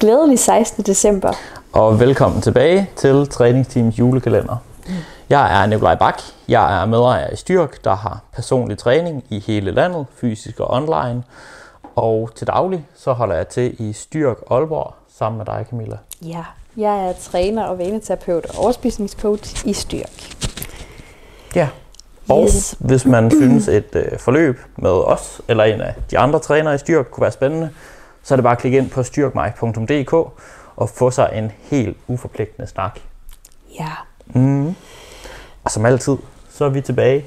Glædelig 16. december. Og velkommen tilbage til Træningsteams julekalender. Jeg er Nikolaj Bak. Jeg er medejer i Styrk, der har personlig træning i hele landet, fysisk og online. Og til daglig så holder jeg til i Styrk Aalborg sammen med dig, Camilla. Ja, jeg er træner og vaneterapeut og overspisningscoach i Styrk. Ja. Og Yes. hvis man synes et øh, forløb med os eller en af de andre trænere i Styrk kunne være spændende, så er det bare at klikke ind på styrkmig.dk og få sig en helt uforpligtende snak. Ja, Mm. Og som altid, så er vi tilbage.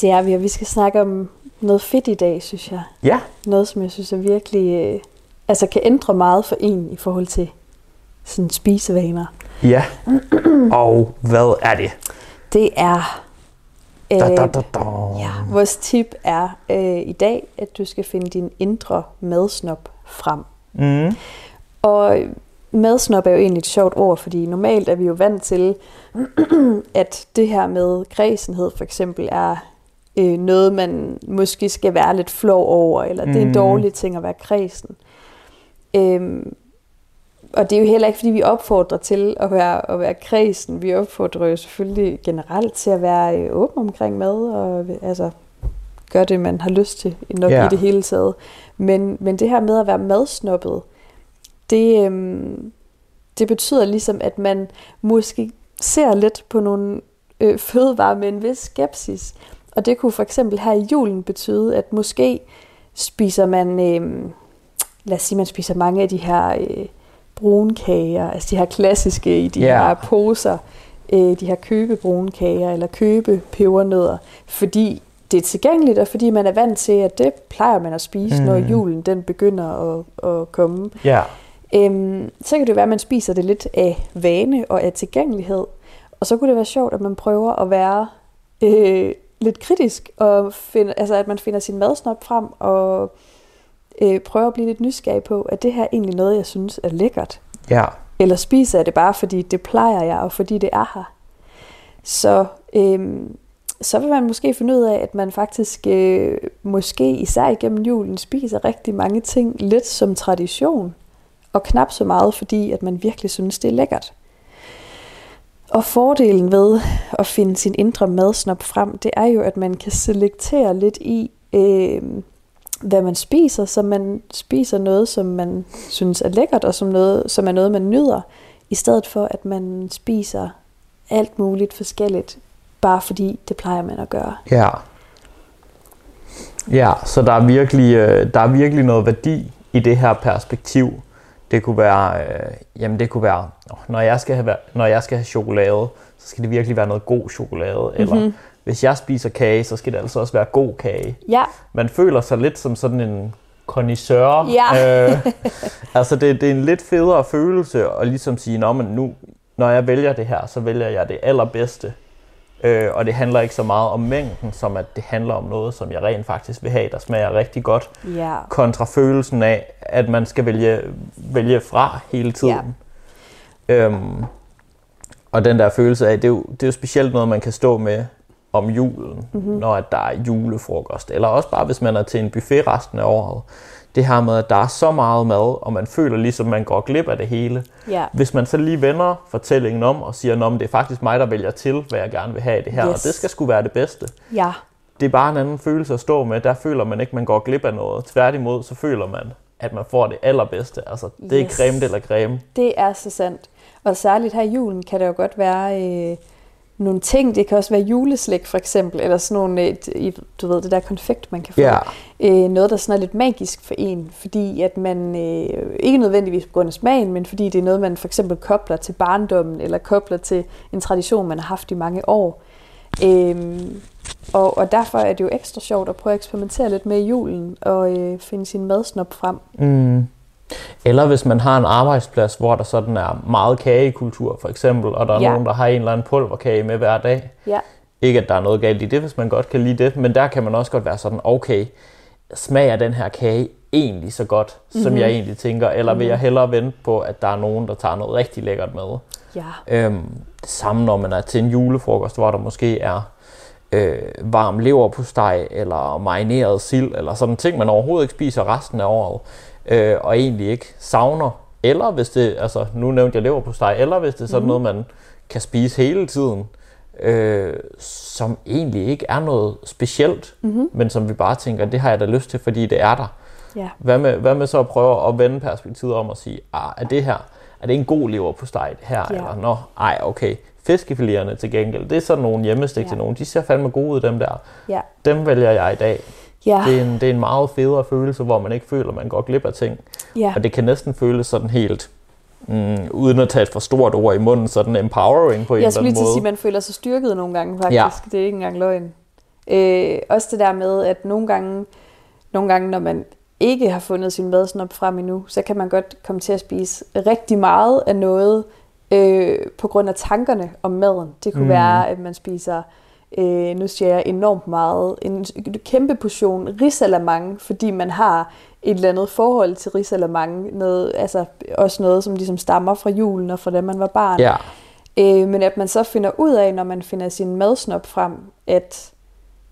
det er vi, og vi skal snakke om noget fedt i dag, synes jeg. Ja, Noget, som jeg synes er virkelig, øh, altså kan ændre meget for en i forhold til sådan spisevaner. ja. Og hvad er det? Det er, øh, Da, da, da, da. ja, vores tip er øh, i dag, at du skal finde din indre madsnop frem. Mm. Og madsnop er jo egentlig et sjovt ord, fordi normalt er vi jo vant til, at det her med kredsenhed for eksempel er øh, noget, man måske skal være lidt flov over, eller det er en Mm. dårlig ting at være kredsen. Øhm, og det er jo heller ikke, fordi vi opfordrer til at være, at være kredsen. Vi opfordrer jo selvfølgelig generelt til at være øh, åben omkring mad, og altså gøre det, man har lyst til, nok Ja. i det hele taget. Men, men det her med at være madsnoppet, det, øhm, det betyder ligesom, at man måske ser lidt på nogle øh, fødevarer med en vis skepsis. Og det kunne for eksempel her i julen betyde, at måske spiser man, øh, lad os sige, man spiser mange af de her øh, brunkager, altså de her klassiske i de Ja. her poser, øh, de her købebrunkager eller købe pebernødder, fordi det er tilgængeligt, og fordi man er vant til, at det plejer man at spise, mm. når julen den begynder at, at komme. Ja. Øhm, så kan det være, at man spiser det lidt af vane og af tilgængelighed. Og så kunne det være sjovt, at man prøver at være øh, lidt kritisk, og find, altså at man finder sin madsnop frem, og øh, prøver at blive lidt nysgerrig på, at det her er egentlig noget, jeg synes er lækkert. Ja. Eller spiser jeg det bare, fordi det plejer jeg, og fordi det er her. Så, øhm, så vil man måske finde ud af, at man faktisk øh, måske især igennem julen spiser rigtig mange ting lidt som tradition, og knap så meget, fordi at man virkelig synes, det er lækkert. Og fordelen ved at finde sin indre madsnop frem, det er jo, at man kan selektere lidt i, øh, hvad man spiser, så man spiser noget, som man synes er lækkert, og som, noget, som er noget, man nyder, i stedet for, at man spiser alt muligt forskelligt, bare fordi det plejer man at gøre. Ja. Ja, så der er virkelig, øh, der er virkelig noget værdi i det her perspektiv. Det kunne være, øh, jamen det kunne være, når jeg skal have, når jeg skal have chokolade, så skal det virkelig være noget god chokolade. Mm-hmm. Eller hvis jeg spiser kage, så skal det altså også være god kage. Ja, Man føler sig lidt som sådan en connoisseur. Ja. Øh, altså det, det er en lidt federe følelse at ligesom sige, Nå, men nu, når jeg vælger det her, så vælger jeg det allerbedste. Øh, og det handler ikke så meget om mængden, som at det handler om noget, som jeg rent faktisk vil have, der smager rigtig godt. ja, Kontra følelsen af, at man skal vælge, vælge fra hele tiden. Ja. Øhm, og den der følelse af, det er, jo, det er jo specielt noget, man kan stå med om julen, mm-hmm. når at der er julefrokost. Eller også bare, hvis man er til en buffet resten af året. Det her med, at der er så meget mad, og man føler ligesom, man går glip af det hele. ja. Hvis man så lige vender fortællingen om og siger, at det er faktisk mig, der vælger til, hvad jeg gerne vil have i det her, yes. Og det skal sgu være det bedste. Ja, Det er bare en anden følelse at stå med. Der føler man ikke, man går glip af noget. Tværtimod, så føler man, at man får det allerbedste. Altså, det er Yes. creme eller creme. det er så sandt. Og særligt her i julen kan det jo godt være øh, nogle ting. Det kan også være juleslik for eksempel, eller sådan nogle, øh, du ved, det der konfekt, man kan få. Ja. Øh, noget, der sådan er lidt magisk for en, fordi at man, øh, ikke nødvendigvis på grund af smagen, men fordi det er noget, man for eksempel kobler til barndommen, eller kobler til en tradition, man har haft i mange år. Øhm, og, og derfor er det jo ekstra sjovt at prøve at eksperimentere lidt med i julen, og øh, finde sin madsnop frem. Mm. Eller hvis man har en arbejdsplads, hvor der sådan er meget kagekultur, for eksempel, og der er Ja. nogen, der har en eller anden pulverkage med hver dag. Ja, Ikke, at der er noget galt i det, hvis man godt kan lide det, men der kan man også godt være sådan, okay, smager den her kage egentlig så godt, mm-hmm. som jeg egentlig tænker, eller vil jeg hellere vente på, at der er nogen, der tager noget rigtig lækkert med. ja, Øhm, det samme, når man er til en julefrokost, hvor der måske er øh, varm leverpostej, eller marineret sild, eller sådan ting, man overhovedet ikke spiser resten af året, øh, og egentlig ikke savner Eller hvis det, altså nu nævnte jeg lever på steg, eller hvis det er sådan mm. noget, man kan spise hele tiden, øh, som egentlig ikke er noget specielt, mm-hmm. men som vi bare tænker, det har jeg da lyst til, fordi det er der. Ja. Hvad, med, hvad med så at prøve at vende perspektivet om og sige, ah, er det her, er det en god lever på steg her? Ja. Eller, nå, ej, okay, fiskefiléerne til gengæld, det er sådan nogle hjemmestik Ja. til nogen, de ser fandme gode ud, dem der. Ja. Dem vælger jeg i dag. Ja. Det er, en, det er en meget federe følelse, hvor man ikke føler, at man går glip af ting. Ja. Og det kan næsten føles sådan helt, mm, uden at tage et for stort ord i munden, sådan empowering på en Jeg eller skulle anden lige til at måde. sige, at man føler sig styrket nogle gange faktisk. Ja. Det er ikke engang løgn. Øh, også det der med, at nogle gange, nogle gange, når man ikke har fundet sin madsnop frem endnu, så kan man godt komme til at spise rigtig meget af noget øh, på grund af tankerne om maden. Det kunne mm. være, at man spiser, øh, nu siger jeg enormt meget, en kæmpe portion risalamande, fordi man har et eller andet forhold til risalamande, noget, altså også noget, som ligesom stammer fra julen og fra da man var barn. Ja, Øh, men at man så finder ud af, når man finder sin madsnop frem, at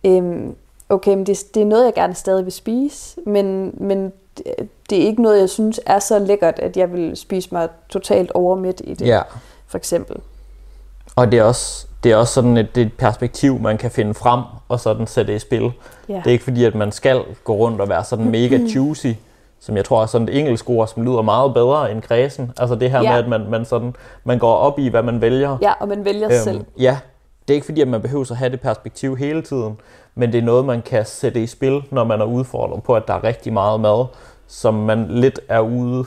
øhm, okay, men det, det er noget, jeg gerne stadig vil spise, men, men det- det er ikke noget, jeg synes er så lækkert, at jeg vil spise mig totalt overmidt i det, ja. for eksempel. Og det er også, det er også sådan et, det er et perspektiv, man kan finde frem og sådan sætte i spil. Ja. Det er ikke fordi, at man skal gå rundt og være sådan mega juicy, som jeg tror er sådan et engelsk ord, som lyder meget bedre end kredsen. Altså det her Ja. med, at man, man, sådan, man går op i, hvad man vælger. ja, og man vælger øhm. selv. Ja, det er ikke fordi, at man behøver at have det perspektiv hele tiden, men det er noget, man kan sætte i spil, når man er udfordret på, at der er rigtig meget mad, som man lidt er ude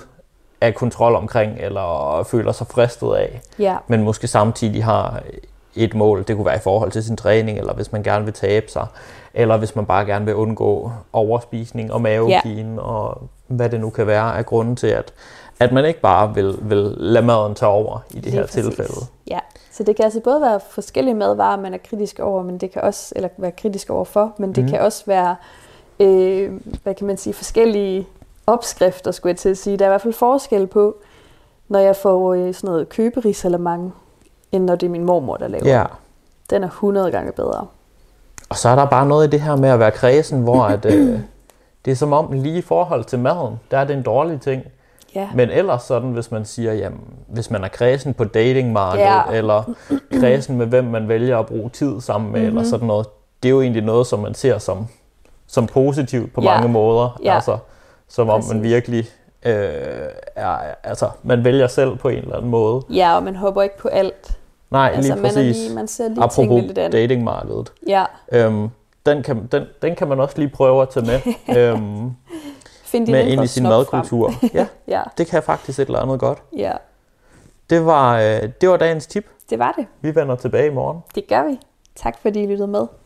af kontrol omkring, eller føler sig fristet af, Ja, men måske samtidig har et mål. Det kunne være i forhold til sin træning, eller hvis man gerne vil tabe sig, eller hvis man bare gerne vil undgå overspisning og mavepine, ja. og hvad det nu kan være af grunden til, at, at man ikke bare vil, vil lade maden tage over i det lige her præcis. tilfælde. Ja, så det kan altså både være forskellige madvarer, man er kritisk over, men det kan også, eller være kritisk over for, men det mm. kan også være, øh, hvad kan man sige, forskellige opskrifter, skulle jeg til at sige. Der er i hvert fald forskel på, når jeg får øh, sådan noget køberisalamande, end når det er min mormor, der laver. Ja. Den er 100 gange bedre. Og så er der bare noget i det her med at være kredsen, hvor at, øh, det er som om lige i forhold til maden, der er det en dårlig ting. Ja, Men ellers sådan, hvis man siger, jamen, hvis man er kredsen på datingmarkedet, Ja. eller kredsen med, hvem man vælger at bruge tid sammen med, mm-hmm. eller sådan noget, det er jo egentlig noget, som man ser som, som positivt på Ja. mange måder. Ja. Altså, som om man Præcis. virkelig øh, er, altså, man vælger selv på en eller anden måde. ja og man hopper ikke på alt. Nej, Altså, lige man, præcis. lige, man ser lige Apropos lidt an. datingmarkedet. Ja, Øhm, den, kan, den, den kan man også lige prøve at tage med, øhm, find med ind i sin madkultur. Ja, Ja, det kan faktisk et eller andet godt. ja, Det var, øh, det var dagens tip. det var det. Vi vender tilbage i morgen. Det gør vi. Tak fordi I lyttede med.